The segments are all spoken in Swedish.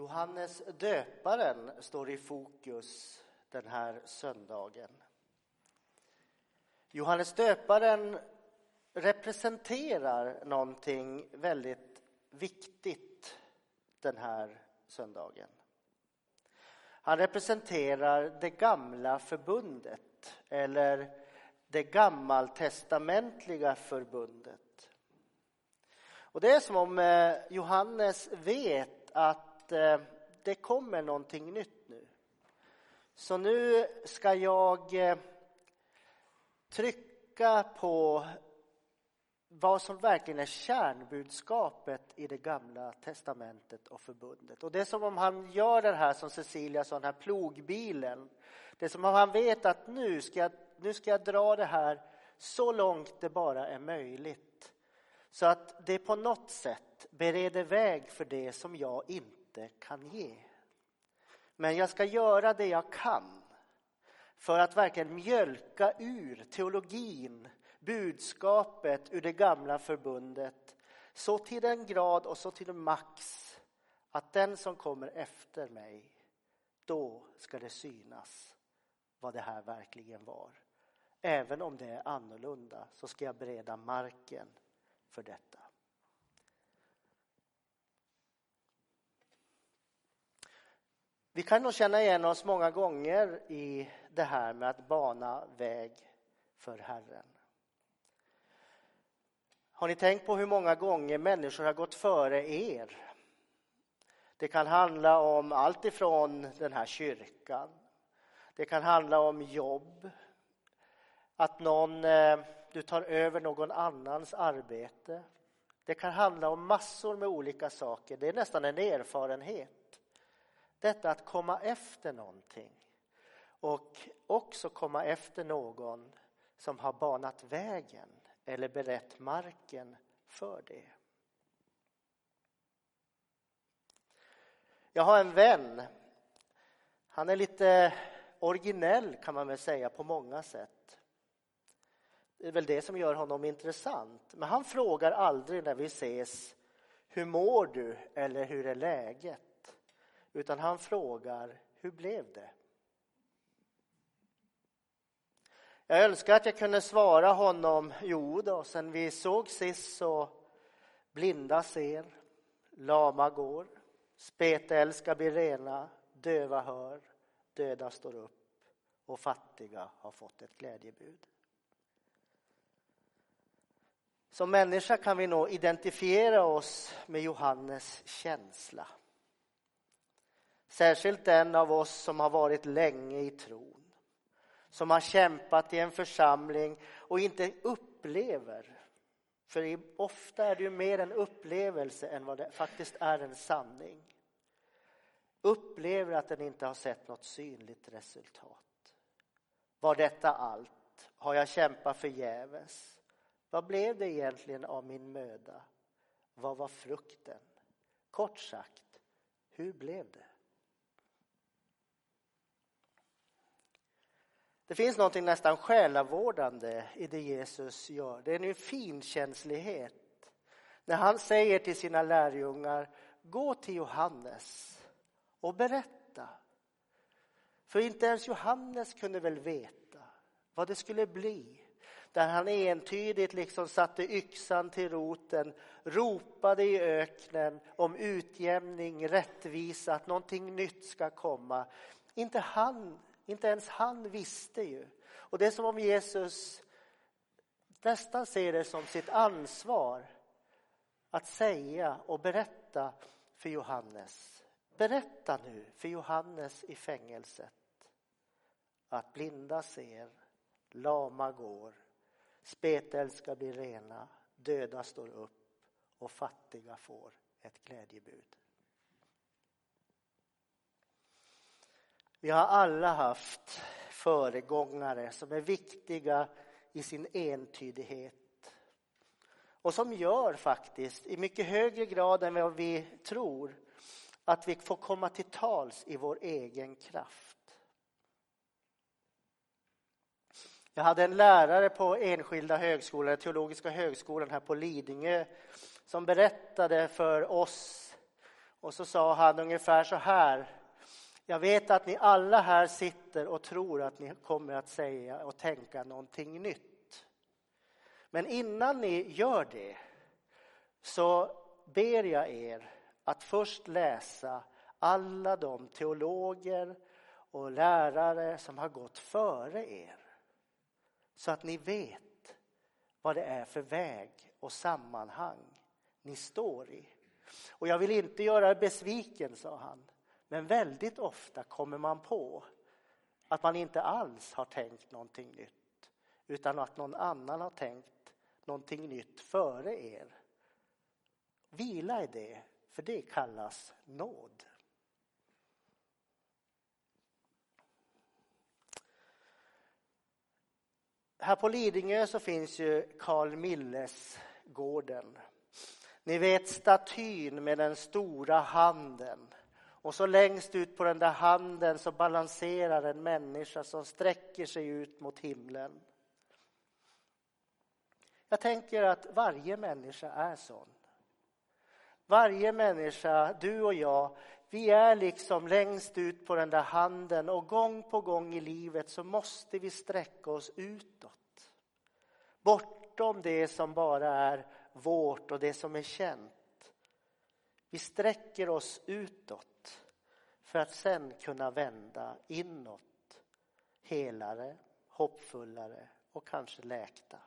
Johannes döparen står i fokus den här söndagen. Johannes döparen representerar någonting väldigt viktigt den här söndagen. Han representerar det gamla förbundet eller det gammaltestamentliga förbundet. Och det är som om eh, Johannes vet att Eh, det kommer någonting nytt nu. Så nu ska jag eh, trycka på vad som verkligen är kärnbudskapet i det gamla testamentet och förbundet. Och det är som om han gör det här som Cecilia sa, den här plogbilen. Det är som om han vet att nu ska jag, nu ska jag dra det här så långt det bara är möjligt. Så att det på något sätt bereder väg för det som jag inte inte kan ge. Men jag ska göra det jag kan för att verkligen mjölka ur teologin budskapet ur det gamla förbundet så till den grad och så till max att den som kommer efter mig, då ska det synas vad det här verkligen var. Även om det är annorlunda så ska jag bereda marken för detta. Vi kan nog känna igen oss många gånger i det här med att bana väg för Herren. Har ni tänkt på hur många gånger människor har gått före er? Det kan handla om allt ifrån den här kyrkan. Det kan handla om jobb. Att någon, eh, du tar över någon annans arbete. Det kan handla om massor med olika saker. Det är nästan en erfarenhet. Detta att komma efter någonting. Och också komma efter någon som har banat vägen eller berett marken för det. Jag har en vän. Han är lite originell kan man väl säga på många sätt. Det är väl det som gör honom intressant. Men han frågar aldrig när vi ses hur mår du eller hur är läget? Utan han frågar hur blev det? Jag önskar att jag kunde svara honom, jo då, sen vi såg sist så blinda ser, lama går, spetälska blir rena, döva hör, döda står upp och fattiga har fått ett glädjebud. Som människa kan vi nog identifiera oss med Johannes känsla. Särskilt den av oss som har varit länge i tron som har kämpat i en församling och inte upplever. För ofta är det ju mer en upplevelse än vad det faktiskt är en sanning. Upplever att den inte har sett något synligt resultat. Var detta allt? Har jag kämpat förgäves? Vad blev det egentligen av min möda? Vad var frukten? Kort sagt, hur blev det? Det finns något nästan själavårdande i det Jesus gör. Det är en finkänslighet. När han säger till sina lärjungar, gå till Johannes och berätta. För inte ens Johannes kunde väl veta vad det skulle bli. Där han entydigt liksom satte yxan till roten, ropade i öknen om utjämning, rättvisa, att någonting nytt ska komma. Inte han inte ens han visste ju. Och det är som om Jesus nästan ser det som sitt ansvar att säga och berätta för Johannes. Berätta nu för Johannes i fängelset att blinda ser, lama går, spetälska blir rena, döda står upp och fattiga får ett glädjebud. Vi har alla haft föregångare som är viktiga i sin entydighet och som gör faktiskt i mycket högre grad än vad vi tror att vi får komma till tals i vår egen kraft. Jag hade en lärare på enskilda högskolan, teologiska högskolan här på Lidingö som berättade för oss Och så sa han ungefär så här. Jag vet att ni alla här sitter och tror att ni kommer att säga och tänka någonting nytt. Men innan ni gör det så ber jag er att först läsa alla de teologer och lärare som har gått före er. Så att ni vet vad det är för väg och sammanhang ni står i. Och jag vill inte göra er besviken, sa han. Men väldigt ofta kommer man på att man inte alls har tänkt någonting nytt utan att någon annan har tänkt någonting nytt före er. Vila i det, för det kallas nåd. Här på Lidingö så finns ju Carl Milles gården. Ni vet statyn med den stora handen. Och så längst ut på den där handen så balanserar en människa som sträcker sig ut mot himlen. Jag tänker att varje människa är sån. Varje människa, du och jag, vi är liksom längst ut på den där handen och gång på gång i livet så måste vi sträcka oss utåt. Bortom det som bara är vårt och det som är känt. Vi sträcker oss utåt för att sen kunna vända inåt. Helare, hoppfullare och kanske läkta.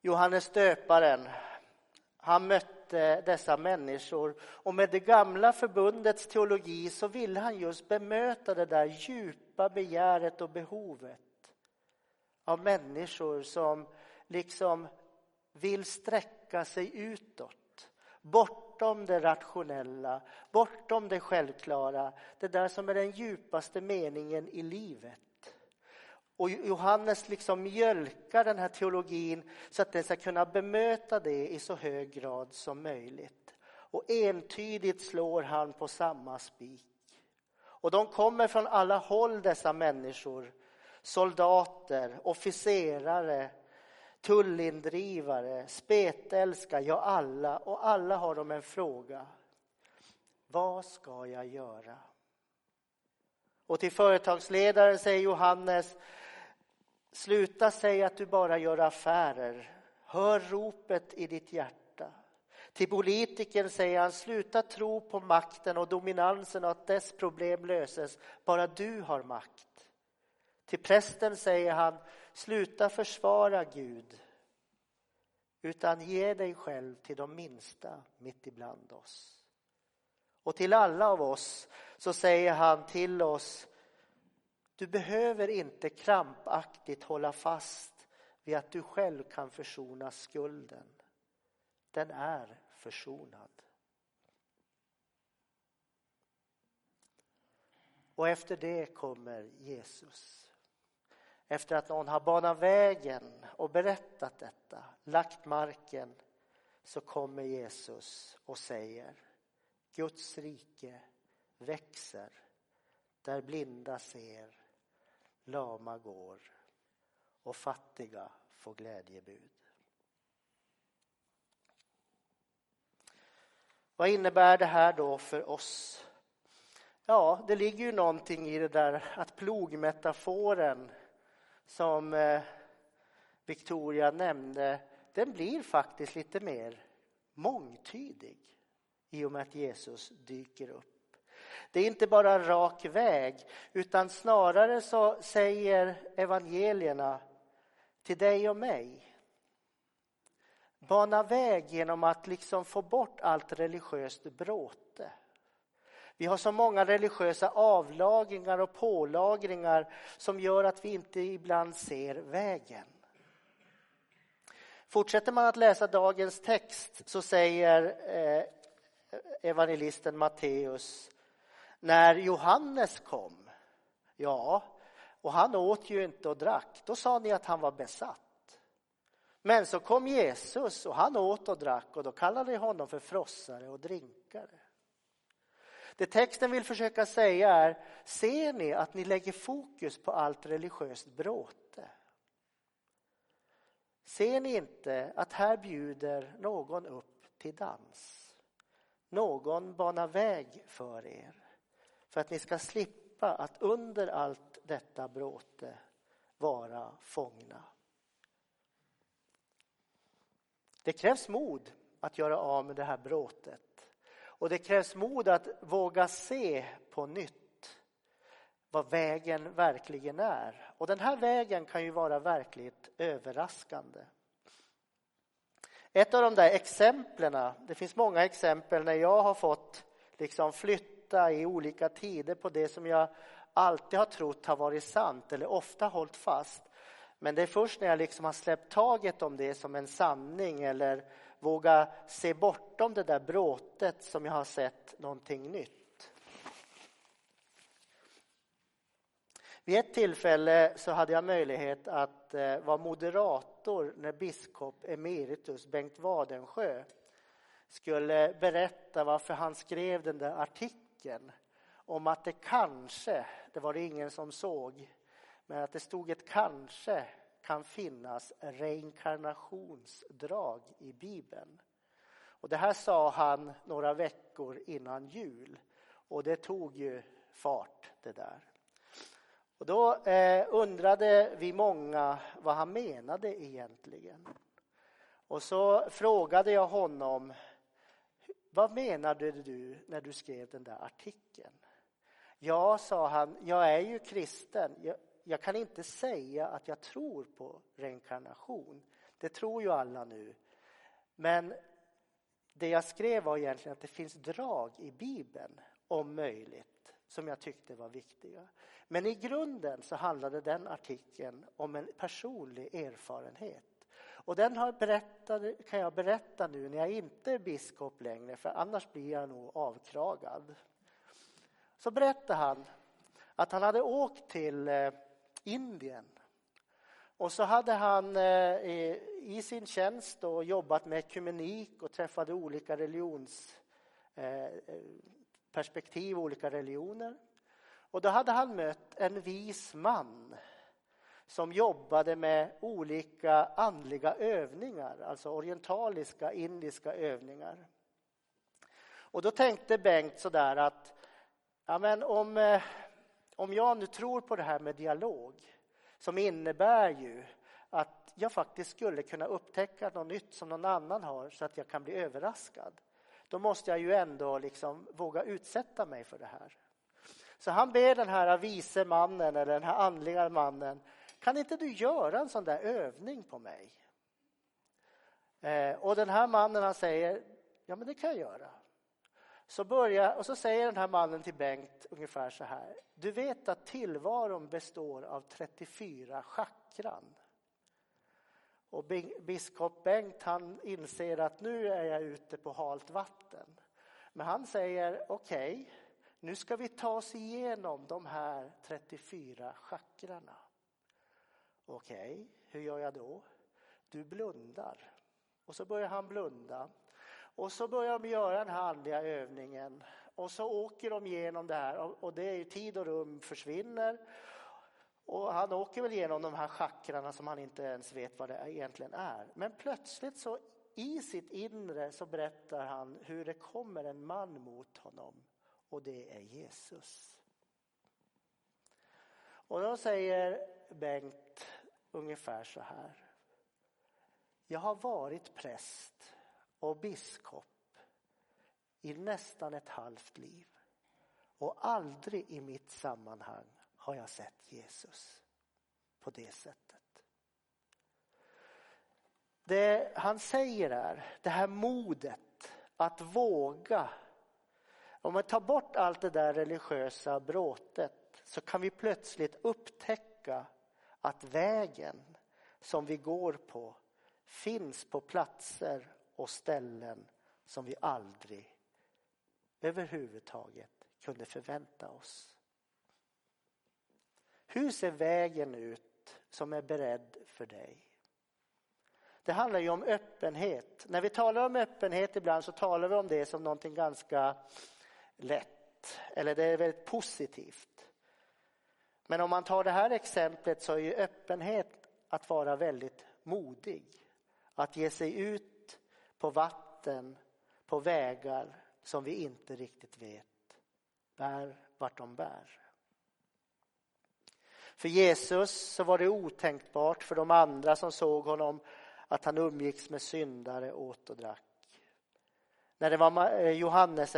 Johannes döparen, han mötte dessa människor och med det gamla förbundets teologi så ville han just bemöta det där djupa begäret och behovet av människor som liksom vill sträcka sig utåt. Bortom det rationella, bortom det självklara, det där som är den djupaste meningen i livet. Och Johannes liksom mjölkar den här teologin så att den ska kunna bemöta det i så hög grad som möjligt. Och entydigt slår han på samma spik. Och de kommer från alla håll dessa människor soldater, officerare, tullindrivare, spetälska, ja alla. Och alla har de en fråga. Vad ska jag göra? Och till företagsledaren säger Johannes, sluta säga att du bara gör affärer. Hör ropet i ditt hjärta. Till politikern säger han, sluta tro på makten och dominansen och att dess problem löses, bara du har makt. Till prästen säger han, sluta försvara Gud utan ge dig själv till de minsta mitt ibland oss. Och till alla av oss så säger han till oss, du behöver inte krampaktigt hålla fast vid att du själv kan försona skulden. Den är försonad. Och efter det kommer Jesus. Efter att någon har banat vägen och berättat detta, lagt marken, så kommer Jesus och säger Guds rike växer där blinda ser, lama går och fattiga får glädjebud. Vad innebär det här då för oss? Ja, det ligger ju någonting i det där att plogmetaforen som eh, Victoria nämnde, den blir faktiskt lite mer mångtydig i och med att Jesus dyker upp. Det är inte bara en rak väg, utan snarare så säger evangelierna till dig och mig. Bana väg genom att liksom få bort allt religiöst bråte. Vi har så många religiösa avlagringar och pålagringar som gör att vi inte ibland ser vägen. Fortsätter man att läsa dagens text så säger eh, evangelisten Matteus när Johannes kom, ja, och han åt ju inte och drack, då sa ni att han var besatt. Men så kom Jesus och han åt och drack och då kallade ni honom för frossare och drinkare. Det texten vill försöka säga är, ser ni att ni lägger fokus på allt religiöst bråte? Ser ni inte att här bjuder någon upp till dans. Någon banar väg för er för att ni ska slippa att under allt detta bråte vara fångna. Det krävs mod att göra av med det här bråtet. Och det krävs mod att våga se på nytt vad vägen verkligen är. Och den här vägen kan ju vara verkligt överraskande. Ett av de där exemplen, det finns många exempel när jag har fått liksom flytta i olika tider på det som jag alltid har trott har varit sant eller ofta hållit fast. Men det är först när jag liksom har släppt taget om det som en sanning eller våga se bortom det där bråtet som jag har sett någonting nytt. Vid ett tillfälle så hade jag möjlighet att eh, vara moderator när biskop emeritus Bengt Wadensjö skulle berätta varför han skrev den där artikeln om att det kanske, det var det ingen som såg, men att det stod ett kanske kan finnas reinkarnationsdrag i Bibeln. Och det här sa han några veckor innan jul och det tog ju fart det där. Och då eh, undrade vi många vad han menade egentligen. Och så frågade jag honom, vad menade du när du skrev den där artikeln? Ja, sa han, jag är ju kristen. Jag, jag kan inte säga att jag tror på reinkarnation. Det tror ju alla nu. Men det jag skrev var egentligen att det finns drag i Bibeln, om möjligt, som jag tyckte var viktiga. Men i grunden så handlade den artikeln om en personlig erfarenhet. Och den har berättat, kan jag berätta nu när jag inte är biskop längre, för annars blir jag nog avkragad. Så berättade han att han hade åkt till eh, Indien. Och så hade han eh, i sin tjänst då jobbat med ekumenik och träffade olika religionsperspektiv, eh, olika religioner. Och då hade han mött en vis man som jobbade med olika andliga övningar, alltså orientaliska, indiska övningar. Och då tänkte Bengt sådär att ja men om eh, om jag nu tror på det här med dialog som innebär ju att jag faktiskt skulle kunna upptäcka något nytt som någon annan har så att jag kan bli överraskad. Då måste jag ju ändå liksom våga utsätta mig för det här. Så han ber den här vise mannen eller den här andliga mannen, kan inte du göra en sån där övning på mig? Eh, och den här mannen han säger, ja men det kan jag göra. Så börjar, och så säger den här mannen till Bengt ungefär så här. Du vet att tillvaron består av 34 chakran. Och biskop Bengt han inser att nu är jag ute på halt vatten. Men han säger okej, okay, nu ska vi ta oss igenom de här 34 chakrarna. Okej, okay, hur gör jag då? Du blundar. Och så börjar han blunda. Och så börjar de göra den här andliga övningen och så åker de igenom det här och det är ju tid och rum försvinner. Och han åker väl igenom de här chakrarna som han inte ens vet vad det egentligen är. Men plötsligt så i sitt inre så berättar han hur det kommer en man mot honom och det är Jesus. Och då säger Bengt ungefär så här. Jag har varit präst och biskop i nästan ett halvt liv. Och aldrig i mitt sammanhang har jag sett Jesus på det sättet. Det han säger är, det här modet att våga. Om man tar bort allt det där religiösa bråtet så kan vi plötsligt upptäcka att vägen som vi går på finns på platser och ställen som vi aldrig överhuvudtaget kunde förvänta oss. Hur ser vägen ut som är beredd för dig? Det handlar ju om öppenhet. När vi talar om öppenhet ibland så talar vi om det som någonting ganska lätt eller det är väldigt positivt. Men om man tar det här exemplet så är ju öppenhet att vara väldigt modig. Att ge sig ut på vatten på vägar som vi inte riktigt vet bär vart de bär. För Jesus så var det otänkbart för de andra som såg honom att han umgicks med syndare, åt och drack. När det var eh, Johannes,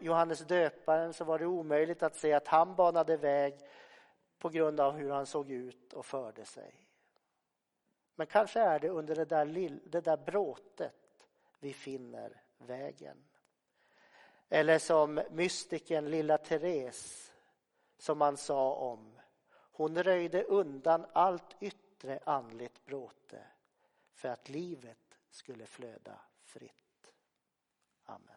Johannes döparen så var det omöjligt att se att han banade väg på grund av hur han såg ut och förde sig. Men kanske är det under det där, det där bråtet vi finner vägen. Eller som mystiken lilla Therese som man sa om. Hon röjde undan allt yttre andligt bråte för att livet skulle flöda fritt. Amen.